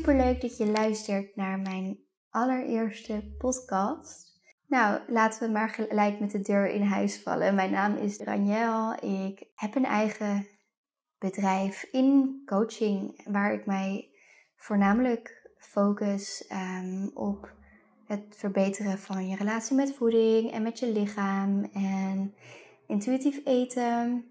Hi, superleuk dat je luistert naar mijn allereerste podcast. Nou, laten we maar gelijk met de deur in huis vallen. Mijn naam is Raniel. Ik heb een eigen bedrijf in coaching waar ik mij voornamelijk focus um, op het verbeteren van je relatie met voeding en met je lichaam en intuïtief eten,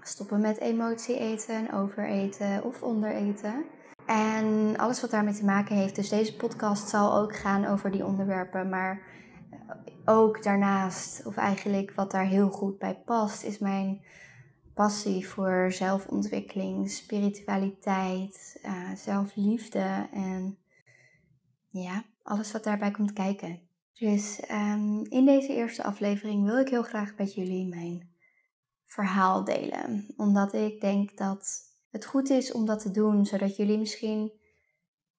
stoppen met emotie eten, overeten of ondereten. En alles wat daarmee te maken heeft. Dus deze podcast zal ook gaan over die onderwerpen. Maar ook daarnaast, of eigenlijk wat daar heel goed bij past, is mijn passie voor zelfontwikkeling, spiritualiteit, uh, zelfliefde en ja, alles wat daarbij komt kijken. Dus um, in deze eerste aflevering wil ik heel graag met jullie mijn verhaal delen. Omdat ik denk dat het goed is om dat te doen, zodat jullie misschien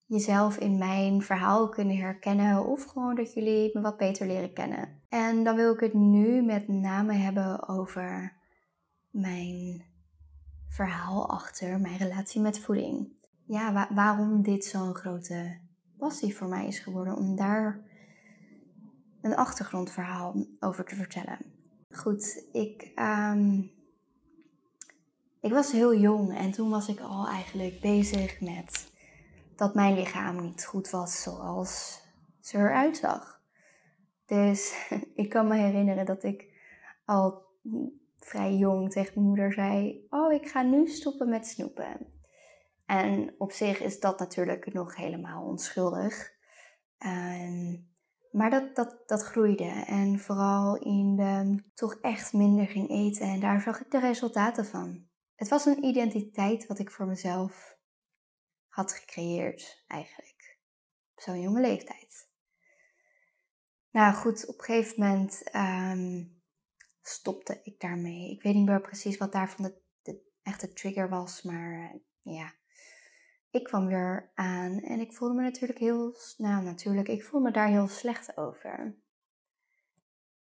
jezelf in mijn verhaal kunnen herkennen of gewoon dat jullie me wat beter leren kennen. En dan wil ik het nu met name hebben over mijn verhaal achter mijn relatie met voeding. Ja, waarom dit zo'n grote passie voor mij is geworden om daar een achtergrondverhaal over te vertellen. Goed, ik, um, ik was heel jong en toen was ik al eigenlijk bezig met dat mijn lichaam niet goed was zoals ze eruit zag. Dus ik kan me herinneren dat ik al vrij jong tegen mijn moeder zei: Oh, ik ga nu stoppen met snoepen. En op zich is dat natuurlijk nog helemaal onschuldig. Maar dat, dat, dat groeide. En vooral in de toch echt minder ging eten. En daar zag ik de resultaten van. Het was een identiteit wat ik voor mezelf had gecreëerd, eigenlijk. Op zo'n jonge leeftijd. Nou goed, op een gegeven moment um, stopte ik daarmee. Ik weet niet meer precies wat daarvan de, de echte trigger was, maar uh, ja ik kwam weer aan en ik voelde me natuurlijk heel, nou natuurlijk, ik voelde me daar heel slecht over.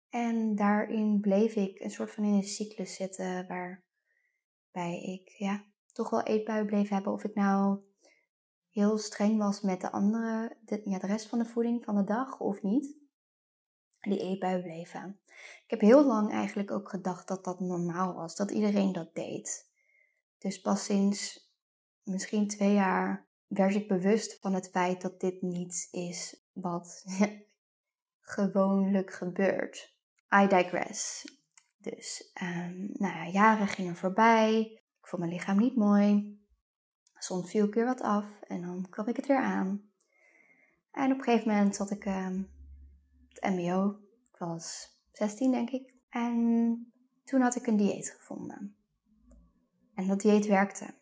En daarin bleef ik een soort van in een cyclus zitten waarbij ik ja, toch wel eetbui bleef hebben. Of ik nou heel streng was met de andere, de, ja, de rest van de voeding van de dag of niet. Die eetbui bleven. Ik heb heel lang eigenlijk ook gedacht dat dat normaal was, dat iedereen dat deed. Dus pas sinds misschien twee jaar werd ik bewust van het feit dat dit niet is wat gewoonlijk gebeurt. I digress. Dus um, nou ja, jaren gingen voorbij. Ik vond mijn lichaam niet mooi. Soms viel ik weer wat af en dan kwam ik het weer aan. En op een gegeven moment zat ik um, het MBO. Ik was 16 denk ik. En toen had ik een dieet gevonden. En dat dieet werkte.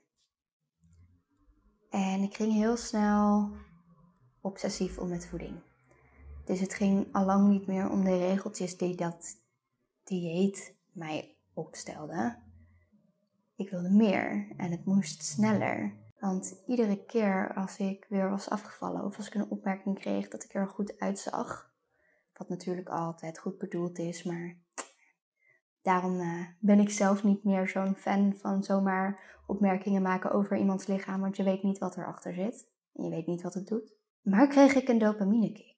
En ik ging heel snel obsessief om met voeding. Dus het ging al lang niet meer om de regeltjes die dat dieet mij opstelde. Ik wilde meer en het moest sneller. Want iedere keer als ik weer was afgevallen of als ik een opmerking kreeg dat ik er goed uitzag, wat natuurlijk altijd goed bedoeld is, maar daarom uh, ben ik zelf niet meer zo'n fan van zomaar opmerkingen maken over iemands lichaam, want je weet niet wat erachter zit. En je weet niet wat het doet. Maar kreeg ik een dopamine kick.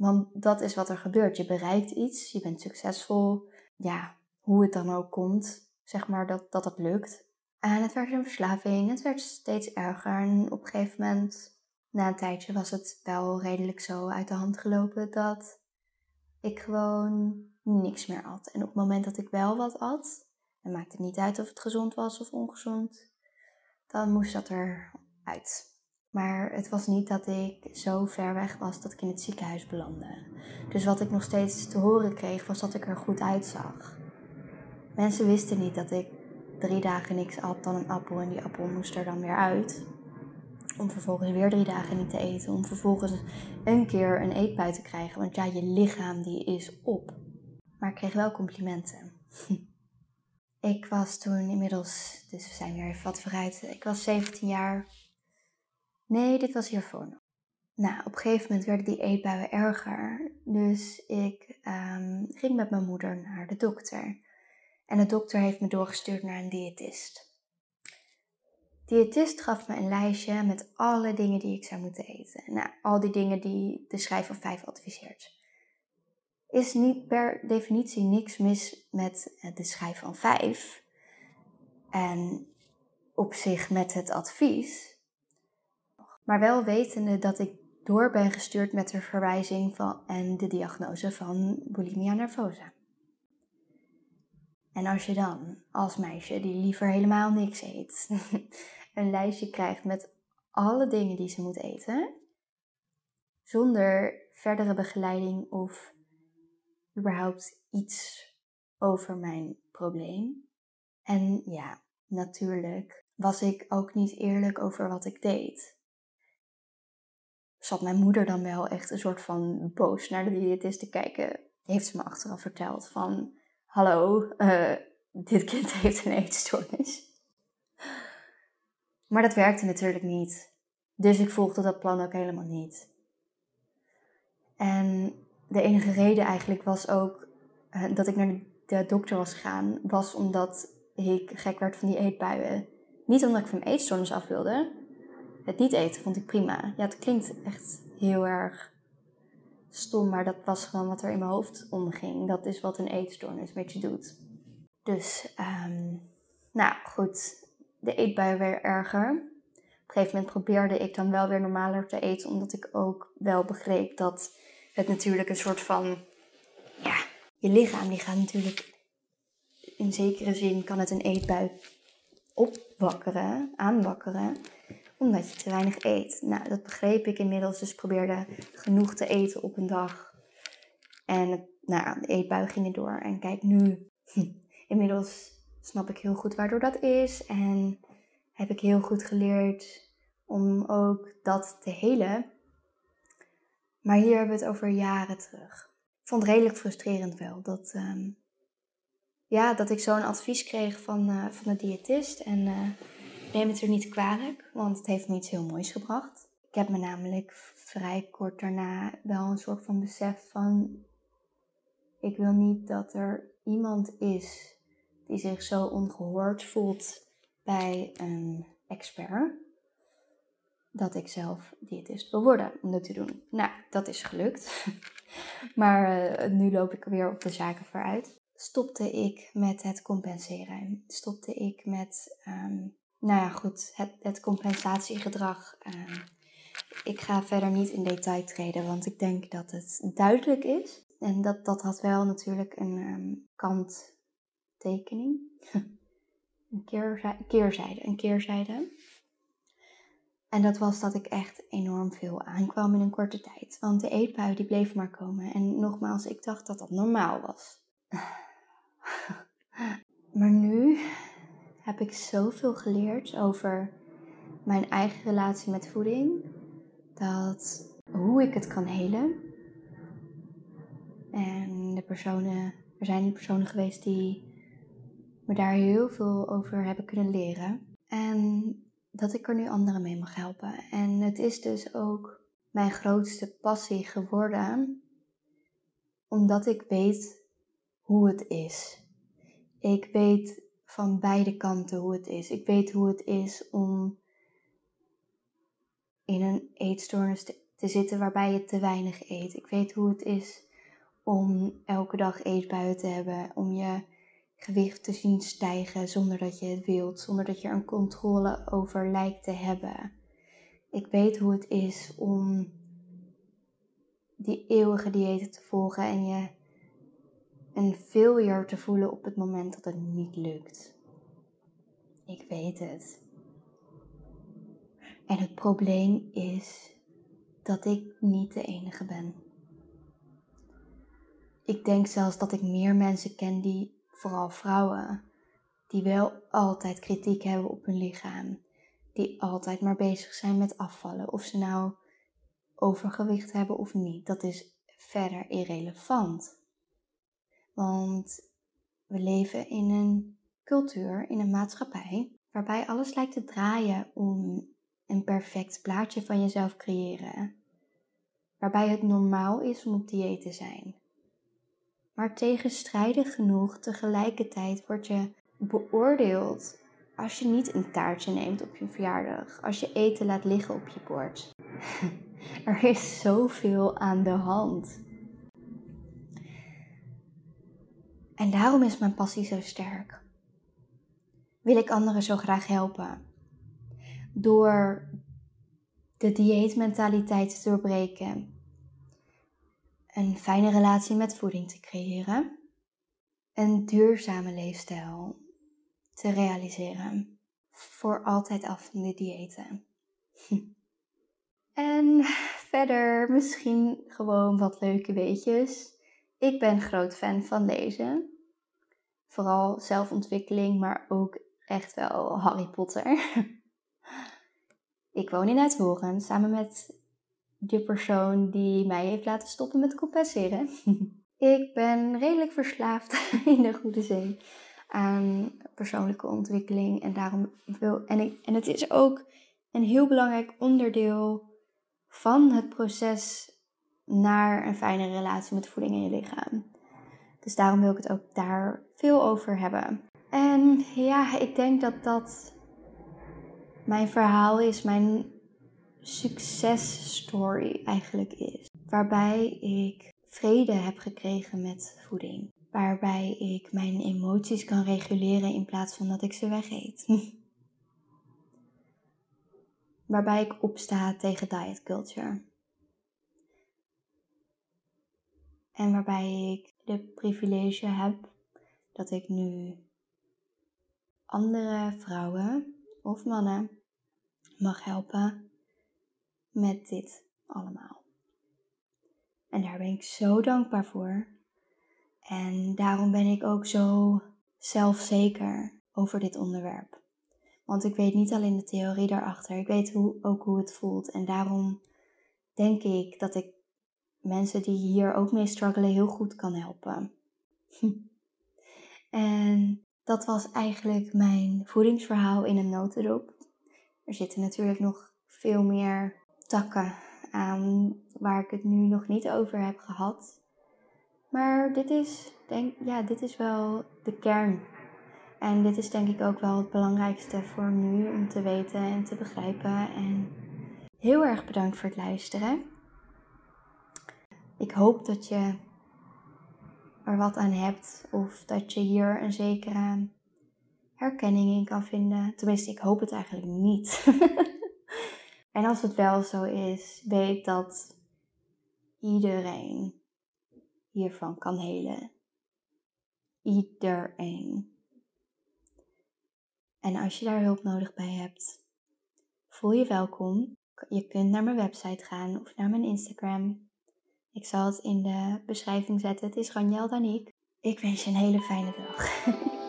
Want dat is wat er gebeurt. Je bereikt iets, je bent succesvol. Ja, hoe het dan ook komt, zeg maar dat dat het lukt. En het werd een verslaving, het werd steeds erger. En op een gegeven moment, na een tijdje, was het wel redelijk zo uit de hand gelopen dat ik gewoon niks meer at. En op het moment dat ik wel wat at, en maakte niet uit of het gezond was of ongezond, dan moest dat eruit. Maar het was niet dat ik zo ver weg was dat ik in het ziekenhuis belandde. Dus wat ik nog steeds te horen kreeg was dat ik er goed uitzag. Mensen wisten niet dat ik drie dagen niks at dan een appel en die appel moest er dan weer uit. Om vervolgens weer drie dagen niet te eten. Om vervolgens een keer een eetbui te krijgen. Want ja, je lichaam die is op. Maar ik kreeg wel complimenten. ik was toen inmiddels, dus we zijn weer even wat vooruit. Ik was 17 jaar. Nee, dit was hiervoor nog. Nou, op een gegeven moment werden die eetbuien erger. Dus ik um, ging met mijn moeder naar de dokter. En de dokter heeft me doorgestuurd naar een diëtist. diëtist gaf me een lijstje met alle dingen die ik zou moeten eten. Nou, al die dingen die de schrijf van 5 adviseert. Is niet per definitie niks mis met de schijf van 5. En op zich met het advies. Maar wel wetende dat ik door ben gestuurd met de verwijzing van, en de diagnose van bulimia nervosa. En als je dan als meisje die liever helemaal niks eet, een lijstje krijgt met alle dingen die ze moet eten, zonder verdere begeleiding of überhaupt iets over mijn probleem. En ja, natuurlijk was ik ook niet eerlijk over wat ik deed. Zat mijn moeder dan wel echt een soort van boos naar de diëtist te kijken? Heeft ze me achteraf verteld van, hallo, uh, dit kind heeft een eetstoornis. Maar dat werkte natuurlijk niet. Dus ik volgde dat plan ook helemaal niet. En de enige reden eigenlijk was ook uh, dat ik naar de dokter was gegaan, was omdat ik gek werd van die eetbuien. Niet omdat ik van eetstoornis af wilde. Het niet eten vond ik prima. Ja, het klinkt echt heel erg stom, maar dat was gewoon wat er in mijn hoofd omging. Dat is wat een eetstoornis met je doet. Dus, um, nou goed, de eetbuien werden erger. Op een gegeven moment probeerde ik dan wel weer normaler te eten, omdat ik ook wel begreep dat het natuurlijk een soort van, ja, je lichaam die gaat natuurlijk, in zekere zin kan het een eetbui opwakkeren, aanwakkeren, omdat je te weinig eet. Nou, dat begreep ik inmiddels, dus probeerde genoeg te eten op een dag. En nou, de eetbui ging door. En kijk, nu, inmiddels snap ik heel goed waardoor dat is. En heb ik heel goed geleerd om ook dat te helen. Maar hier hebben we het over jaren terug. Ik vond het redelijk frustrerend wel dat, um, ja, dat ik zo'n advies kreeg van, uh, van de diëtist. En uh, neem het er niet kwalijk, want het heeft me iets heel moois gebracht. Ik heb me namelijk vrij kort daarna wel een soort van besef van... Ik wil niet dat er iemand is die zich zo ongehoord voelt bij een expert, dat ik zelf diëtist wil worden om dat te doen. Nou, dat is gelukt. maar uh, nu loop ik weer op de zaken vooruit. Stopte ik met het compenseren. Stopte ik met, um, nou ja, goed, het, het compensatiegedrag. Um, ik ga verder niet in detail treden, want ik denk dat het duidelijk is. En dat, dat had wel natuurlijk een um, kanttekening. een keerzijde, keerzijde, een keerzijde. En dat was dat ik echt enorm veel aankwam in een korte tijd. Want de eetbui die bleef maar komen. En nogmaals, ik dacht dat dat normaal was. maar nu heb ik zoveel geleerd over mijn eigen relatie met voeding. Dat hoe ik het kan helen. En de personen, er zijn personen geweest die me daar heel veel over hebben kunnen leren. En dat ik er nu anderen mee mag helpen. En het is dus ook mijn grootste passie geworden, omdat ik weet hoe het is. Ik weet van beide kanten hoe het is. Ik weet hoe het is om in een eetstoornis te, te zitten waarbij je te weinig eet. Ik weet hoe het is om elke dag eetbuien te hebben, om je gewicht te zien stijgen zonder dat je het wilt, zonder dat je er een controle over lijkt te hebben. Ik weet hoe het is om die eeuwige diëten te volgen en je een failure te voelen op het moment dat het niet lukt. Ik weet het. En het probleem is dat ik niet de enige ben. Ik denk zelfs dat ik meer mensen ken die vooral vrouwen, die wel altijd kritiek hebben op hun lichaam, die altijd maar bezig zijn met afvallen, of ze nou overgewicht hebben of niet, dat is verder irrelevant. Want we leven in een cultuur, in een maatschappij, waarbij alles lijkt te draaien om een perfect plaatje van jezelf creëren. Waarbij het normaal is om op dieet te zijn maar tegenstrijdig genoeg tegelijkertijd word je beoordeeld Als je niet een taartje neemt op je verjaardag. Als je eten laat liggen op je bord. er is zoveel aan de hand. En daarom is mijn passie zo sterk. Wil ik anderen zo graag helpen. Door de dieetmentaliteit te doorbreken. Een fijne relatie met voeding te creëren. Een duurzame leefstijl te realiseren. Voor altijd af van de diëten. en verder misschien gewoon wat leuke weetjes. Ik ben groot fan van lezen. Vooral zelfontwikkeling, maar ook echt wel Harry Potter. ik woon in Uithoren samen met de persoon die mij heeft laten stoppen met compenseren. ik ben redelijk verslaafd in de goede zin aan persoonlijke ontwikkeling. En, daarom wil, en, ik, en het is ook een heel belangrijk onderdeel van het proces naar een fijne relatie met voeding in je lichaam. Dus daarom wil ik het ook daar veel over hebben. En ja, ik denk dat dat mijn verhaal is, mijn successtory eigenlijk is. Waarbij ik vrede heb gekregen met voeding. Waarbij ik mijn emoties kan reguleren in plaats van dat ik ze wegeet. waarbij ik opsta tegen diet culture. En waarbij ik de privilege heb dat ik nu andere vrouwen of mannen mag helpen met dit allemaal. En daar ben ik zo dankbaar voor. En daarom ben ik ook zo zelfzeker over dit onderwerp. Want ik weet niet alleen de theorie daarachter, ik weet ook hoe het voelt. En daarom denk ik dat ik mensen die hier ook mee struggelen heel goed kan helpen. en dat was eigenlijk mijn voedingsverhaal in een notendop. Er zitten natuurlijk nog veel meer takken aan waar ik het nu nog niet over heb gehad. Maar dit is, denk, ja, dit is wel de kern. En dit is denk ik ook wel het belangrijkste voor nu om te weten en te begrijpen. En heel erg bedankt voor het luisteren. Ik hoop dat je er wat aan hebt of dat je hier een zekere herkenning in kan vinden. Tenminste, ik hoop het eigenlijk niet. en als het wel zo is, weet dat iedereen hiervan kan helen. Iedereen. En als je daar hulp nodig bij hebt, voel je welkom. Je kunt naar mijn website gaan of naar mijn Instagram. Ik zal het in de beschrijving zetten. Het is Ranjel Daniek. Ik wens je een hele fijne dag.